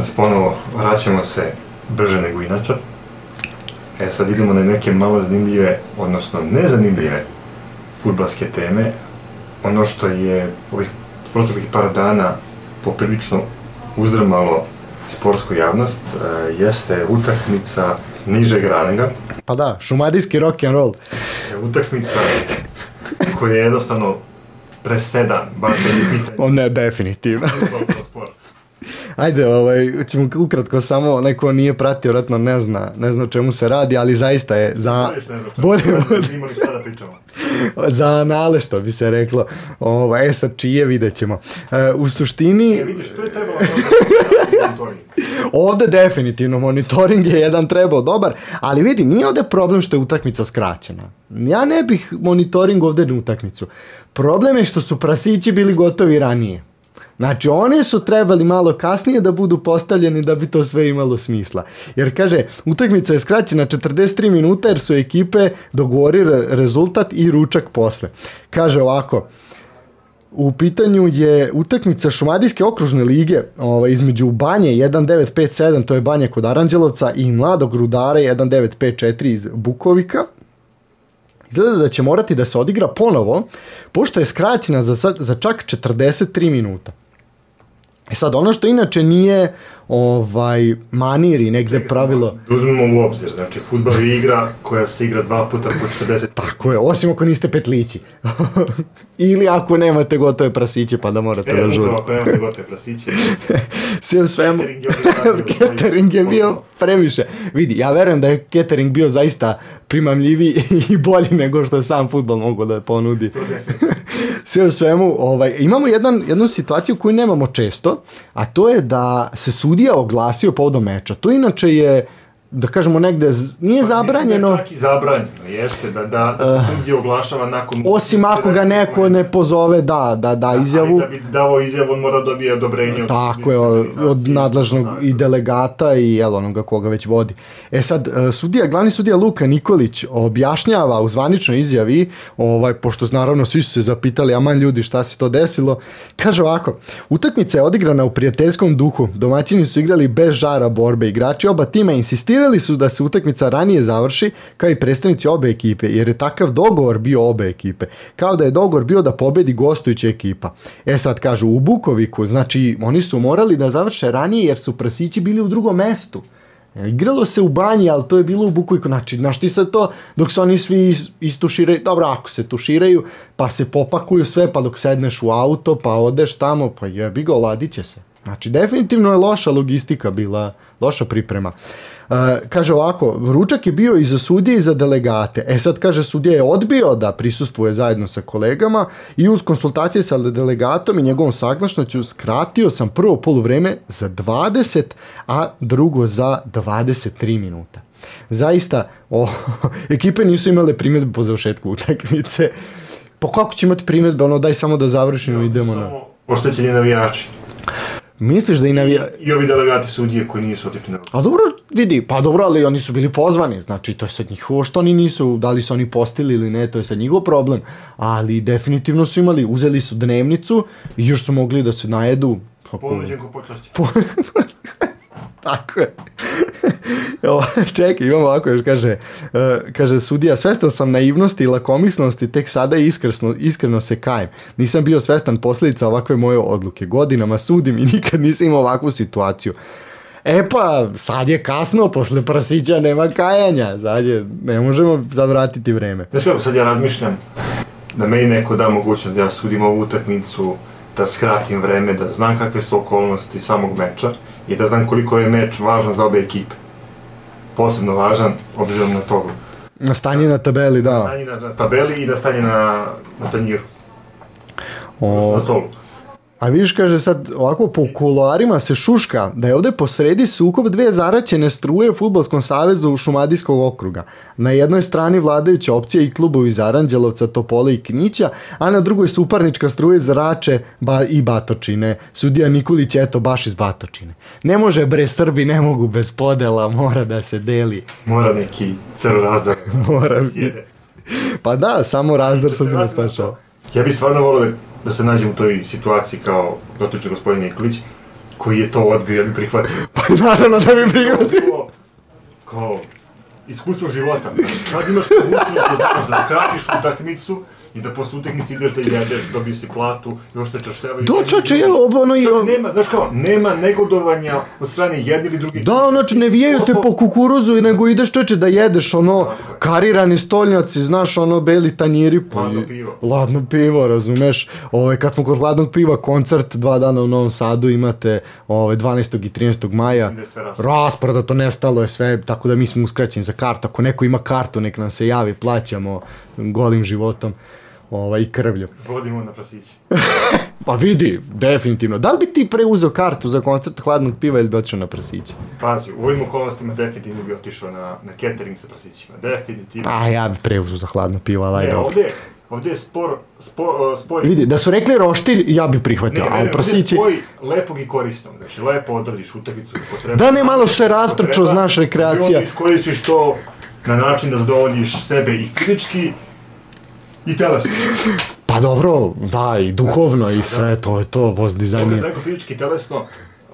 S4: Sam ponovo, vraćamo se brže nego inače. E sad idemo na neke malo zanimljive, odnosno nezanimljive futbalske teme. Ono što je ovih proteklih par dana poprilično uzdrmalo sportsku javnost e, jeste utakmica nižeg ranga.
S3: Pa da, šumadijski rock and roll.
S4: E, Utakmica koja je jednostavno presedan, bar kad je pitanje
S3: O ne, definitivno. Ajde, ovaj, ćemo ukratko samo, neko nije pratio, vratno ne zna, ne zna o čemu se radi, ali zaista je za,
S4: Bolje
S3: bolje,
S4: da imali šta da pričamo.
S3: za anale, što bi se reklo. Ovaj, e sad čije vidjet ćemo. E, u suštini,
S4: E, vidiš, to je trebalo monitoring.
S3: ovde definitivno monitoring je jedan trebao dobar, ali vidi, nije ovde problem što je utakmica skraćena. Ja ne bih monitoring ovde na utakmicu. Problem je što su prasići bili gotovi ranije. Znači, oni su trebali malo kasnije da budu postavljeni da bi to sve imalo smisla. Jer kaže, utakmica je skraćena 43 minuta jer su ekipe dogovorili rezultat i ručak posle. Kaže ovako, u pitanju je utakmica Šumadijske okružne lige ovaj, između Banje 1957, to je Banja kod Aranđelovca, i Mladog Rudara 1954 iz Bukovika. Izgleda da će morati da se odigra ponovo, pošto je skraćena za, za čak 43 minuta. E sad, ono što inače nije ovaj manir i negde pravilo...
S4: Da uzmemo u obzir, znači futbal je igra koja se igra dva puta po 40
S3: Tako je, osim ako niste petlići. Ili ako nemate gotove prasiće pa da morate
S4: E,
S3: da žurite.
S4: ako nemate gotove prasiće,
S3: Sve u svemu,
S4: Catering je
S3: je bio previše. Vidi, ja verujem da je catering bio zaista primamljiviji i bolji nego što sam futbol mogu da ponudi. Sve u svemu, ovaj, imamo jedan, jednu situaciju koju nemamo često, a to je da se sudija oglasio povodom meča. To inače je, da kažemo negde, nije zabranjeno.
S4: Mislim da je čak i zabranjeno, jeste, da, da, da se sudija oglašava nakon...
S3: Osim ako ga neko ne pozove da, da, da izjavu.
S4: Ali da bi davo izjavu, on mora da dobije odobrenje od
S3: Tako je, od, nadležnog i delegata i jel, onoga koga već vodi. E sad, e, sudija, glavni sudija Luka Nikolić objašnjava u zvaničnoj izjavi, ovaj, pošto naravno svi su se zapitali, aman ljudi šta se to desilo, kaže ovako, utakmica je odigrana u prijateljskom duhu, domaćini su igrali bez žara borbe, igrači oba tima insistirali su da se utakmica ranije završi, kao i predstavnici obe ekipe, jer je takav dogovor bio obe ekipe, kao da je dogovor bio da pobedi gostujuća ekipa. E sad kažu, u Bukoviku, znači oni su morali da završe ranije jer su prasići bili u drugom mestu. E, Igralo se u banji, ali to je bilo u Bukoviku. Znači, znaš ti sad to, dok se oni svi is- istuširaju, dobro, ako se tuširaju, pa se popakuju sve, pa dok sedneš u auto, pa odeš tamo, pa jebi ga, se. Znači, definitivno je loša logistika bila, loša priprema. E, kaže ovako, ručak je bio i za sudije i za delegate. E sad kaže, sudija je odbio da prisustvuje zajedno sa kolegama i uz konsultacije sa delegatom i njegovom saglašnoću skratio sam prvo poluvreme za 20, a drugo za 23 minuta. Zaista, o, ekipe nisu imale primjedbe po završetku utakmice. Pa kako će imati primjedbe, ono daj samo da završimo i idemo na...
S4: Samo oštećeni navijači.
S3: Misliš da i navija...
S4: I ovi delegati sudije koji nisu otišli na
S3: A dobro, vidi, pa dobro, ali oni su bili pozvani, znači to je sad njihovo što oni nisu, da li su oni postili ili ne, to je sad njihov problem, ali definitivno su imali, uzeli su dnevnicu i još su mogli da se najedu.
S4: Ponuđen ko počašće.
S3: Tako je. Evo, čekaj, imamo ovako još, kaže, e, kaže sudija, svestan sam naivnosti i lakomisnosti, tek sada iskreno, iskreno se kajem. Nisam bio svestan posljedica ovakve moje odluke. Godinama sudim i nikad nisam imao ovakvu situaciju. E pa, sad je kasno, posle prasića nema kajanja, sad je, ne možemo zavratiti vreme.
S4: Znaš kako sad ja razmišljam, da meni neko da mogućnost da ja sudim ovu utakmicu, da skratim vreme, da znam kakve su okolnosti samog meča i da znam koliko je meč važan za obe ekipe. Posebno važan, obzirom na to
S3: Na stanje na tabeli, da.
S4: stanje na, na tabeli i na stanje na, na tanjiru,
S3: O,
S4: na stolu.
S3: A vidiš, kaže sad, ovako po kuloarima se šuška da je ovde posredi sukob dve zaraćene struje u Futbolskom savezu Šumadijskog okruga. Na jednoj strani vladajuća opcija i klubovi iz Aranđelovca, Topole i Knića, a na drugoj suparnička struje iz Rače ba i Batočine. Sudija Nikolić, eto, baš iz Batočine. Ne može, bre, Srbi ne mogu bez podela, mora da se deli.
S4: Mora neki crv razdor
S3: Mora. Pa da, samo razdor
S4: Da
S3: sad
S4: se
S3: ne
S4: vratimo na
S3: spašava.
S4: to. Ja bih stvarno volio da, da se nađem u toj situaciji kao dotični gospodin Nikolić, koji je to odbio, ja bih prihvatio.
S3: Pa naravno da bi prihvatio.
S4: Kao, kao iskustvo života. Kad imaš mogućnost da znaš da kratiš utakmicu i da posle utakmice ideš da jedeš, dobiješ si platu, još te čašljavaju.
S3: Do, čoče, je ono i...
S4: Čak nema, znaš kao, nema negodovanja od strane jedne ili druge.
S3: Da, znači ne vijaju te po kukuruzu, i nego ideš čoče da jedeš ono karirani stolnjaci, znaš ono beli tanjiri. pa
S4: Ladno
S3: i-
S4: pivo.
S3: Ladno pivo, razumeš. Ove, kad smo kod hladnog piva, koncert dva dana u Novom Sadu imate ove, 12. i 13. maja.
S4: Mislim da. Rasprodato,
S3: nestalo je sve, tako da mi smo uskraćeni za kartu. Ako neko ima kartu, nek nam se javi, plaćamo golim životom ovaj, i krvlju.
S4: Vodimo na prasići.
S3: Pa vidi, definitivno. Da li bi ti preuzeo kartu za koncert hladnog piva ili bi otišao na prasiće?
S4: Pazi, u ovim okolnostima definitivno bi otišao na, na catering sa prasićima. Definitivno.
S3: A ja bi preuzeo za hladno pivo, ali
S4: Ne,
S3: ajde.
S4: ovde, ovde je spor, spor, spoj...
S3: Vidi, da su rekli roštilj, ja bi prihvatio,
S4: Ne, ne,
S3: ali
S4: ne, ovde je
S3: prasići...
S4: spoj lepog i korisnog. Znači, lepo odradiš utakmicu kako treba.
S3: Da ne, malo se rastrčao,
S4: treba,
S3: znaš, rekreacija.
S4: I onda iskoristiš to na način da zadovoljiš sebe i fizički i telesno.
S3: Pa dobro, da, i duhovno i sve, to je to, voz
S4: To kad
S3: dizajnije.
S4: sam rekao fizički telesno,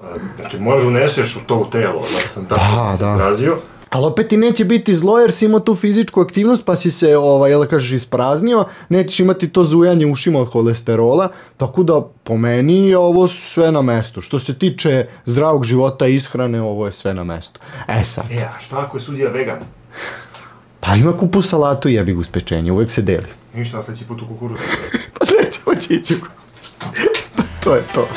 S4: a, znači moraš da uneseš u to u telo, da sam tako
S3: Da,
S4: se
S3: da.
S4: izrazio.
S3: Ali opet ti neće biti zlo jer si imao tu fizičku aktivnost pa si se, ovaj, jel da kažeš, ispraznio, nećeš imati to zujanje ušima od holesterola, tako da po meni je ovo sve na mestu. Što se tiče zdravog života i ishrane, ovo je sve na mestu. E sad,
S4: E, a šta ako je sudija vegan?
S3: pa ima kupu salatu i jebi ga uz pečenje, uvek se deli.
S4: Ništa, na sledeći put u kukuruzu.
S3: Pa sledeće će ići u gost. to je to.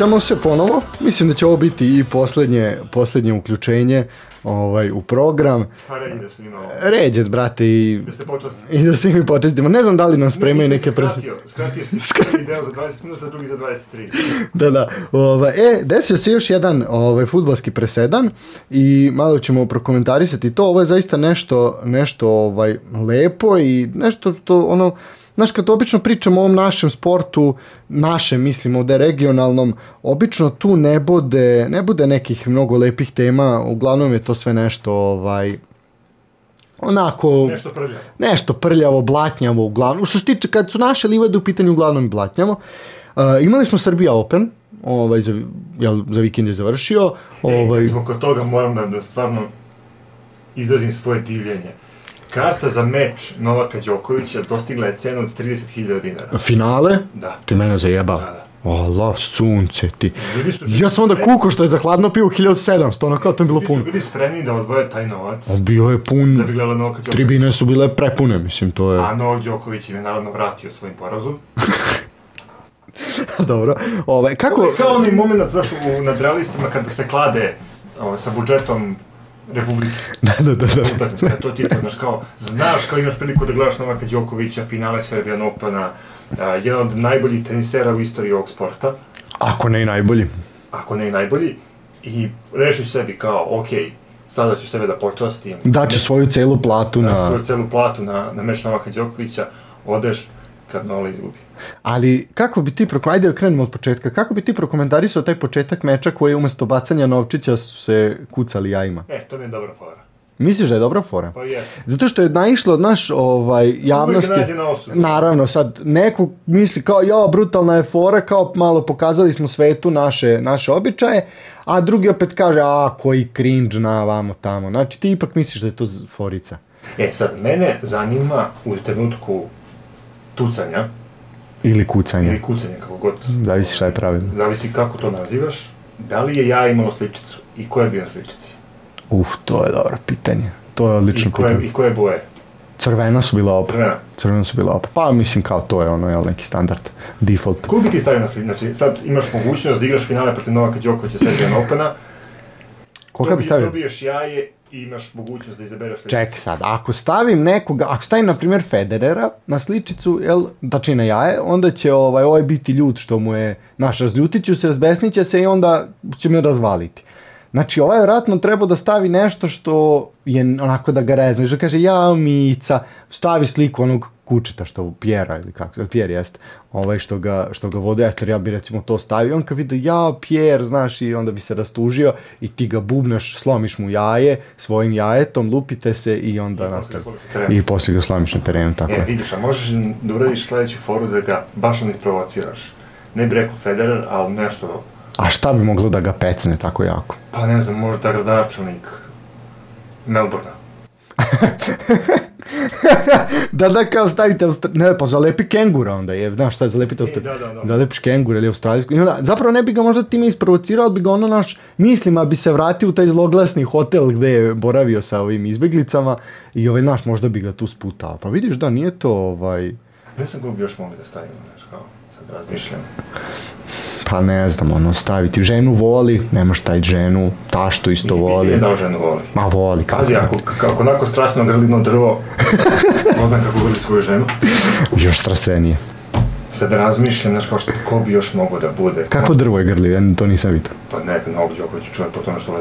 S3: Vraćamo se ponovo. Mislim da će ovo biti i posljednje, posljednje uključenje ovaj, u program.
S4: Pa redi da sam imao,
S3: Ređet, brate, i,
S4: da ste počeli.
S3: i da se mi počestimo. Ne znam da li nam spremaju neke prese.
S4: Skratio, skratio si prvi deo za 20 minuta, drugi za 23.
S3: Da, da. Ovaj, e, desio se još jedan ovaj, futbalski presedan i malo ćemo prokomentarisati to. Ovo je zaista nešto, nešto ovaj, lepo i nešto što ono, Znaš, kad obično pričamo o ovom našem sportu, našem, mislim, ovde regionalnom, obično tu ne bude, ne bude nekih mnogo lepih tema, uglavnom je to sve nešto, ovaj, onako...
S4: Nešto prljavo.
S3: nešto prljavo, blatnjavo uglavnom. Što se tiče, kad su naše livade u pitanju, uglavnom blatnjavo. Uh, imali smo Srbija Open, ovaj, za, jel, za vikend je završio.
S4: Ovaj...
S3: Ovaj,
S4: Kad smo kod toga moram da, da stvarno izrazim svoje divljenje. Karta za meč Novaka Đokovića dostigla je cenu od 30.000 dinara.
S3: finale,
S4: Da.
S3: ti mene zajebao.
S4: Da, da.
S3: Allah, sunce ti.
S4: Su-
S3: Ja sam onda kuko što je za hladno pivo 1700, ono kao to je bilo
S4: su
S3: puno.
S4: bili spremni da odvoje taj novac
S3: A Bio je
S4: da
S3: pun,
S4: bi gledali Novaka Đokovića.
S3: tribine su bile prepune, mislim, to je...
S4: A Novak Đoković im je naravno vratio svojim porazom.
S3: Dobro. Ovaj, kako...
S4: Kako... Kao onaj moment, znaš, u nadrealistima kada se klade ovaj, sa budžetom Republike.
S3: Da, da, da, da.
S4: utakmice, to ti je to, znaš, kao, znaš kao imaš priliku da gledaš Novaka Đokovića, finale Serbian Opena, a, jedan od najboljih tenisera u istoriji ovog sporta,
S3: Ako ne i najbolji.
S4: ako ne i najbolji, i rešiš sebi kao, ok, sada ću sebe da počastim,
S3: Daću svoju celu platu
S4: na
S3: na...
S4: svoju celu platu na, na meč Novaka Đokovića, odeš kad Nola izgubi.
S3: Ali kako bi ti, proko... ajde da krenemo od početka, kako bi ti prokomentarisao taj početak meča koji je umjesto bacanja novčića su se kucali jajima?
S4: E, to mi je dobra fora.
S3: Misliš da je dobra fora?
S4: Pa jeste.
S3: Zato što je naišlo od naš ovaj, javnosti.
S4: nađe na osudu.
S3: Naravno, sad neko misli kao, jo, brutalna je fora, kao malo pokazali smo svetu naše, naše običaje, a drugi opet kaže, a, koji cringe na vamo tamo. Znači, ti ipak misliš da je to forica.
S4: E, sad, mene zanima u trenutku tucanja,
S3: Ili kucanje.
S4: ili kucanja, kako god,
S3: Zavisi šta je pravilno.
S4: zavisi kako to nazivaš, da li je ja imalo sličicu i ko je bio sličici?
S3: Uf, to je dobro pitanje. To je odlično
S4: I koje,
S3: pitanje.
S4: I koje boje?
S3: Crvena su bila opa.
S4: Crvena.
S3: Crvena su bila opa. Pa mislim kao to je ono, jel, neki standard, default.
S4: Koga bi ti stavio na sličicu? Znači, sad imaš mogućnost da igraš finale protiv Novaka Đokovića Serbian Opena,
S3: Koga bi stavio?
S4: dobiješ jaje imaš mogućnost da izabereš sličicu.
S3: Ček sad, ako stavim nekoga, ako stavim na primjer Federera na sličicu, jel, tačnije na jaje, onda će ovaj, ovaj biti ljut što mu je, naš, razljutit ću se, razbesnit će se i onda će me razvaliti. Znači, ovaj vjerojatno treba da stavi nešto što je onako da ga rezne, što kaže, ja, Mica, stavi sliku onog kučeta što Pjera ili kako Pjer jest, ovaj što ga, što ga vode, eto, ja bi recimo to stavio, on kad vidi, ja, Pjer, znaš, i onda bi se rastužio i ti ga bubnaš, slomiš mu jaje, svojim jajetom, lupite se i onda
S4: I posle
S3: nastavi. I poslije ga slomiš na terenu, tako
S4: E,
S3: je.
S4: vidiš, a možeš da uradiš sledeću foru da ga baš ne isprovociraš. Ne bi rekao Federer, ali nešto,
S3: A šta bi moglo da ga pecne tako jako?
S4: pa ne znam, možda gradonačelnik Melbourna.
S3: Da, da, kao stavite, Austra... ne, pa zalepi kengura onda je, znaš šta je zalepite Austra...
S4: da, da, da.
S3: Zalepiš kengura ili australijsku. I onda, zapravo ne bi ga možda time isprovocirao, ali bi ga ono naš, mislima bi se vratio u taj zloglasni hotel gde je boravio sa ovim izbjeglicama i ovaj naš možda bi ga tu sputao. Pa vidiš da nije to ovaj...
S4: Ne koga bi još mogli da stavimo, znaš, kao, sad razmišljam.
S3: Pa ne znam, ono, staviti. Ženu voli, nemaš taj ženu, taštu isto
S4: Nije
S3: voli.
S4: da ženu voli.
S3: Ma voli, kako
S4: Pazi, ako, kako onako strasno grli jedno drvo, ko zna kako grli svoju ženu,
S3: Još strastvenije.
S4: sad razmišljam, znaš, kao što, ko bi još mogao da bude.
S3: Kako drvo je grli, ja to nisam vidio.
S4: Pa ne, Novak Đoković čujem po tome što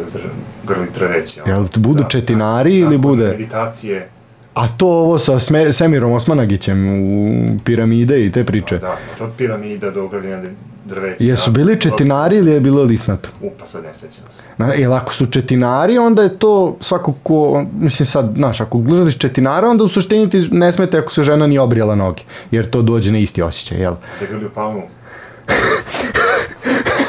S4: grli drveće. ono.
S3: Jel budu četinari ili
S4: nakon
S3: bude-
S4: Meditacije,
S3: A to ovo sa Sme, Semirom Osmanagićem u piramide i te priče.
S4: da, znači od piramida do grljenja drveća.
S3: Jesu bili četinari ili je bilo lisnato?
S4: Upa, sad ne sećam se.
S3: Na- Jer ako su četinari, onda je to svako ko, mislim sad, znaš, ako gledaš četinara, onda u suštini ti ne smete ako se žena nije obrijala noge, jer to dođe na isti osjećaj, jel?
S4: Da grli u palmu,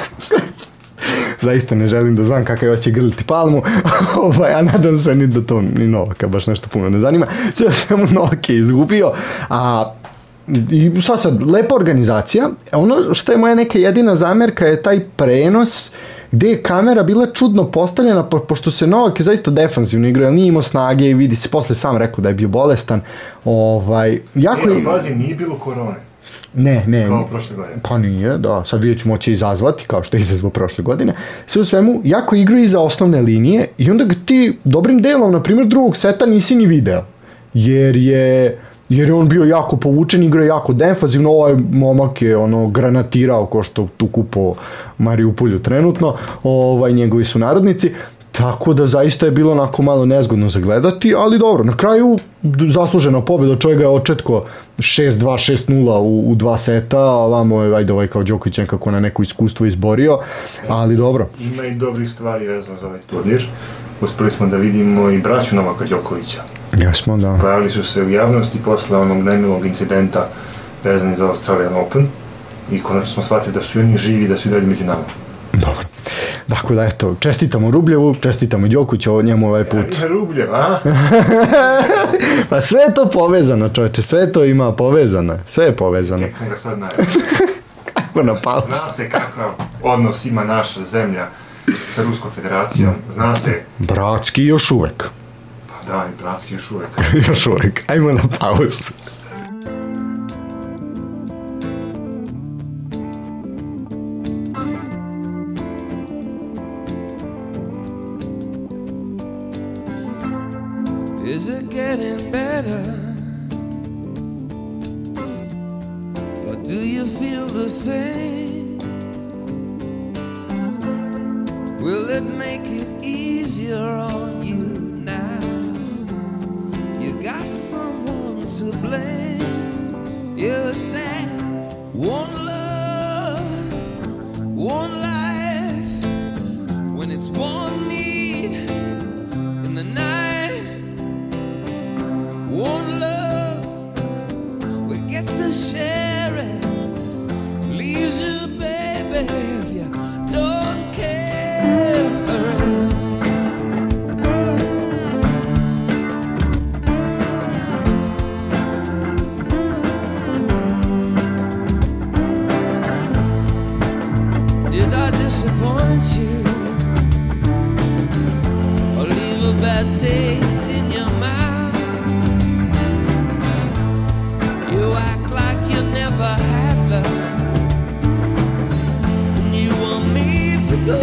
S3: Zaista ne želim da znam kakav osjećaj grliti palmu, ovaj, a nadam se ni da to ni Novaka baš nešto puno ne zanima. Sve svemu Novak je izgubio, a i šta sad, lepa organizacija. Ono što je moja neka jedina zamjerka je taj prenos gde je kamera bila čudno postavljena, po, pošto se Novak je zaista defanzivno igrao, jer nije imao snage i vidi se, posle sam rekao da je bio bolestan. Ovaj, jako
S4: E,
S3: je...
S4: pazi, nije bilo korone,
S3: Ne, ne,
S4: kao prošle godine.
S3: pa nije, da, sad vidjet ćemo će izazvati, kao što je izazvao prošle godine. Sve u svemu, jako igra iza osnovne linije i onda ga ti dobrim delom, na primjer, drugog seta nisi ni video. Jer je, jer je on bio jako povučen, igra jako defazivno, ovaj momak je ono granatirao ko što tu kupo Mariupolju trenutno, ovaj, njegovi su narodnici, tako da zaista je bilo onako malo nezgodno za gledati, ali dobro, na kraju zaslužena pobjeda, čovjek ga je očetko 6-2, 6-0 u, u dva seta, a vamo je, ajde ovaj kao Đoković nekako na neko iskustvo izborio, ali dobro.
S4: Ima i dobrih stvari vezano za ovaj turnir. Uspeli smo da vidimo i braću Novaka Đokovića.
S3: Jesmo, da.
S4: Pojavili su se u javnosti posle onog nemilog incidenta vezani za Australian Open i konačno smo shvatili da su oni živi, da su i dalje među nama.
S3: Dakle, da, eto, čestitamo Rubljevu, čestitamo Đokoviću, njemu ovaj put.
S4: Ja, Rubljev, a?
S3: Pa sve je to povezano, čoveče, sve to ima povezano, sve je povezano.
S4: Tek smo ga sad najavili.
S3: Kako na
S4: Zna
S3: paus.
S4: se kakav odnos ima naša zemlja sa Ruskom federacijom. Zna se,
S3: Bratski još uvek.
S4: pa da, i bratski još uvek.
S3: još uvek. Ajmo na pauzu.
S2: Better? I disappoint you? Or leave a bad taste in your mouth? You act like you never had love. And you want me to go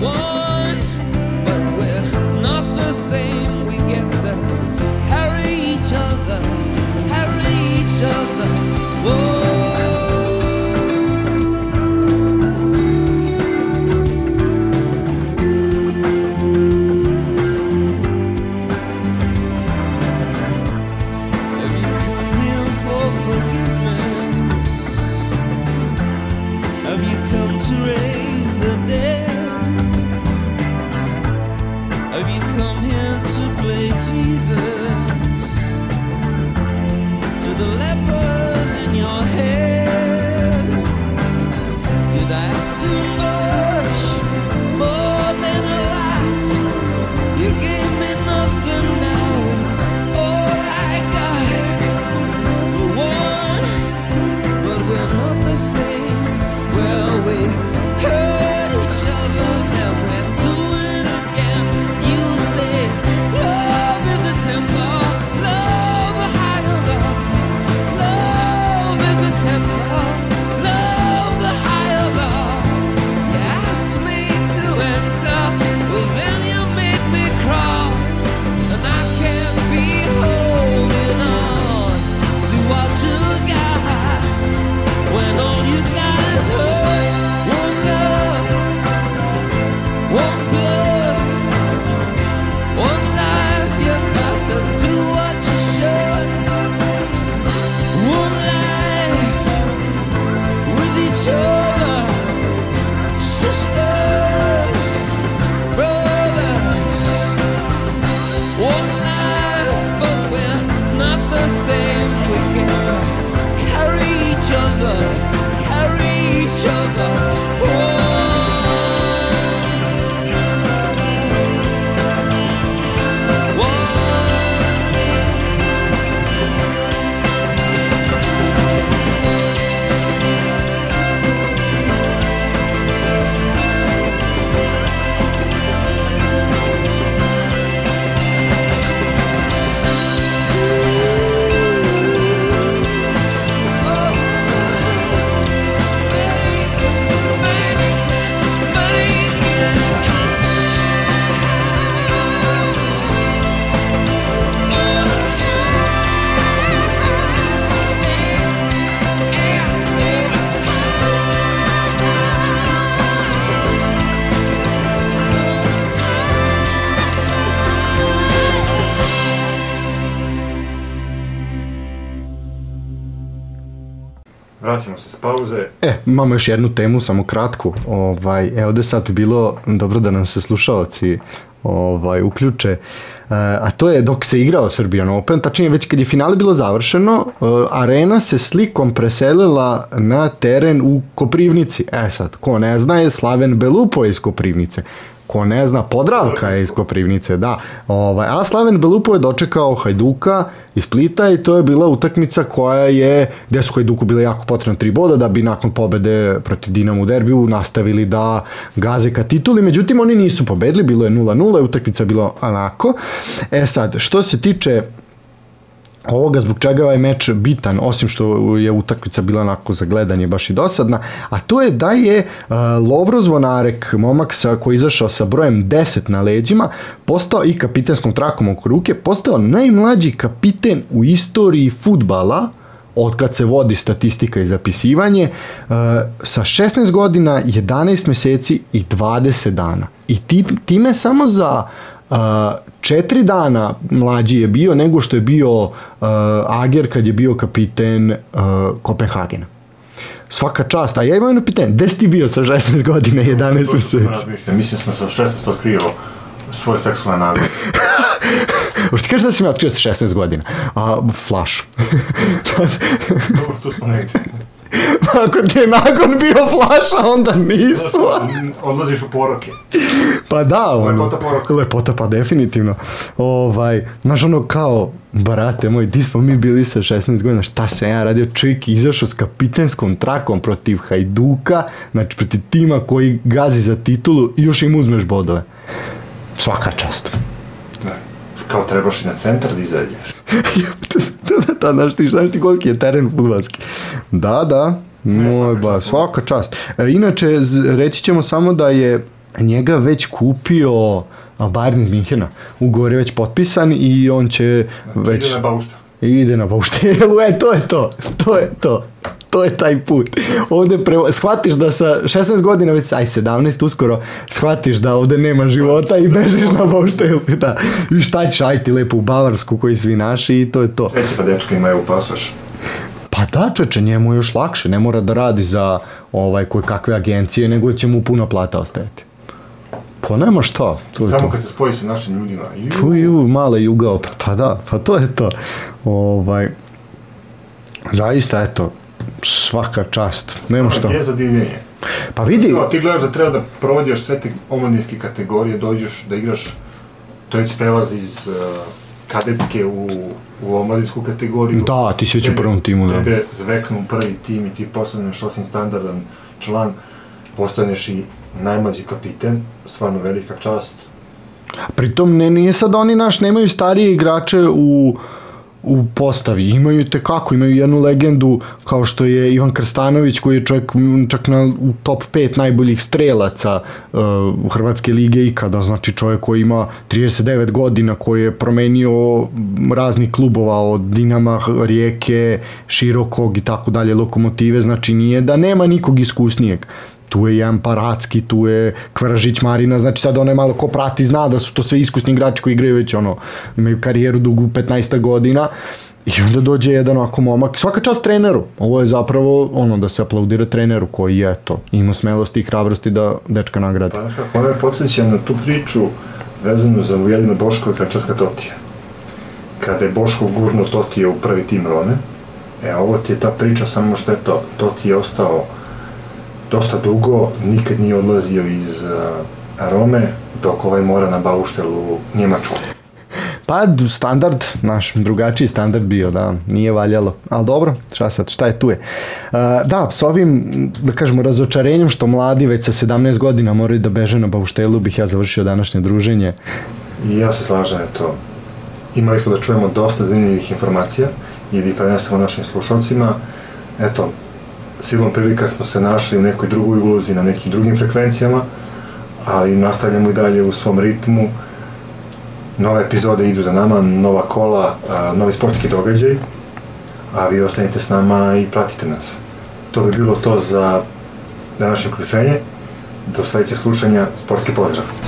S3: want. Imamo još jednu temu, samo kratku. Ovaj, e, ovde sad bi bilo dobro da nam se slušalci ovaj, uključe. E, a to je dok se igrao Serbian Open, tačnije već kad je finale bilo završeno, e, arena se slikom preselila na teren u Koprivnici. E sad, ko ne zna je Slaven Belupo iz Koprivnice. Ko ne zna, Podravka je iz Koprivnice, da. Ovaj, a Slaven Belupo je dočekao Hajduka iz Splita i to je bila utakmica koja je, gde su Hajduku bile jako potrebno tri boda da bi nakon pobede protiv Dinamo u derbiju nastavili da gaze ka tituli, međutim oni nisu pobedili, bilo je 0-0, utakmica je bilo onako. E sad, što se tiče ovoga zbog čega je ovaj meč bitan, osim što je utakmica bila onako za gledanje baš i dosadna, a to je da je uh, Lovro Zvonarek, momak sa, koji je izašao sa brojem 10 na leđima, postao i kapitenskom trakom oko ruke, postao najmlađi kapiten u istoriji futbala, od kad se vodi statistika i zapisivanje, uh, sa 16 godina, 11 meseci i 20 dana. I ti, time samo za uh, četiri dana mlađi je bio nego što je bio uh, Ager kad je bio kapiten uh, Kopenhagena. Svaka čast, a ja imam jedno pitanje, gde si ti bio sa 16 godina i 11 meseci?
S4: Mislim sam sa 16 otkrio svoje seksualne navike.
S3: Hoće ti kažeš da si me otkrio sa 16 godina? A, flašu.
S4: Dobro, tu smo negde.
S3: Ako ti je nakon bio flaša, onda nisu.
S4: Odlaziš u poroke.
S3: Pa da, ono,
S4: Lepota poroka.
S3: Lepota, pa definitivno. Ovaj, znaš, ono kao, brate moj, di smo mi bili sa 16 godina, šta se ja radio, čovjek je izašao s kapitenskom trakom protiv Hajduka, znači protiv tima koji gazi za titulu i još im uzmeš bodove. Svaka čast.
S4: Da. Kao trebaš i na centar da izađeš.
S3: da, da, da, znaš ti, znaš ti koliki je teren futbalski. Da, da, moj ba,
S4: čast.
S3: svaka čast. E, inače, z- reći ćemo samo da je njega već kupio Bayern Minhena. Ugovor je već potpisan i on će već...
S4: Ide na baušta.
S3: Ide na bauštelu, e, to je to, to je to. To je taj put. Ovde prevo... shvatiš da sa 16 godina, već aj 17 uskoro, shvatiš da ovde nema života i bežiš na bauštelu. Da. I šta ćeš, aj ti lepo u Bavarsku koji svi naši i to je to.
S4: Već pa dečka imaju pasoš.
S3: Pa da, čeče, njemu je još lakše, ne mora da radi za ovaj koje kakve agencije, nego će mu puno plata ostajati. Pa nema šta, to je
S4: Tamo
S3: to.
S4: kad se spoji sa našim ljudima.
S3: Tu ju, male jugao, pa, pa da, pa to je to. Ovaj, zaista, eto, svaka čast, nema šta.
S4: Je zadivljenje.
S3: Pa vidi,
S4: No, ti gledaš da treba da provodjaš sve te omladinske kategorije, dođeš da igraš, to već prelaz iz uh, kadetske u, u omladinsku kategoriju.
S3: Da, ti si već u prvom timu, da.
S4: Tebe zveknu u prvi tim i ti postaneš osim standardan član, postaneš i najmlađi kapiten, stvarno velika čast.
S3: pritom ne, nije sad oni naš, nemaju starije igrače u u postavi. Imaju te kako, imaju jednu legendu kao što je Ivan Krstanović koji je čovjek čak na u top 5 najboljih strelaca uh, u Hrvatske lige ikada, znači čovjek koji ima 39 godina, koji je promenio raznih klubova od Dinama, Rijeke, Širokog i tako dalje, Lokomotive, znači nije da nema nikog iskusnijeg tu je jedan Paracki, tu je Kvaražić Marina, znači sad onaj malo ko prati zna da su to sve iskusni igrači koji igraju već ono, imaju karijeru dugu 15 godina i onda dođe jedan ovako momak, svaka čast treneru, ovo je zapravo ono da se aplaudira treneru koji je to, ima smelosti i hrabrosti da dečka nagradi.
S7: Pa, kako, ovo je podsjeća na tu priču vezanu za Ujedina Boško i Frančeska Totija. Kada je Boško gurno Totija u prvi tim Rone, e, ovo ti je ta priča, samo što je to, Toti je ostao dosta dugo, nikad nije odlazio iz uh, Rome, dok ovaj mora na bauštel u Njemačku.
S3: Pa, standard, naš drugačiji standard bio, da, nije valjalo. Ali dobro, šta sad, šta je tu je. Uh, da, s ovim, da kažemo, razočarenjem što mladi već sa 17 godina moraju da beže na bauštelu, bih ja završio današnje druženje.
S7: I ja se slažem, eto, imali smo da čujemo dosta zanimljivih informacija i da ih prenesemo našim slušalcima. Eto, silom prilika smo se našli u nekoj drugoj ulozi, na nekim drugim frekvencijama, ali nastavljamo i dalje u svom ritmu. Nove epizode idu za nama, nova kola, a, novi sportski događaj, a vi ostanite s nama i pratite nas. To bi bilo to za današnje uključenje. Do sledećeg slušanja, sportski pozdrav!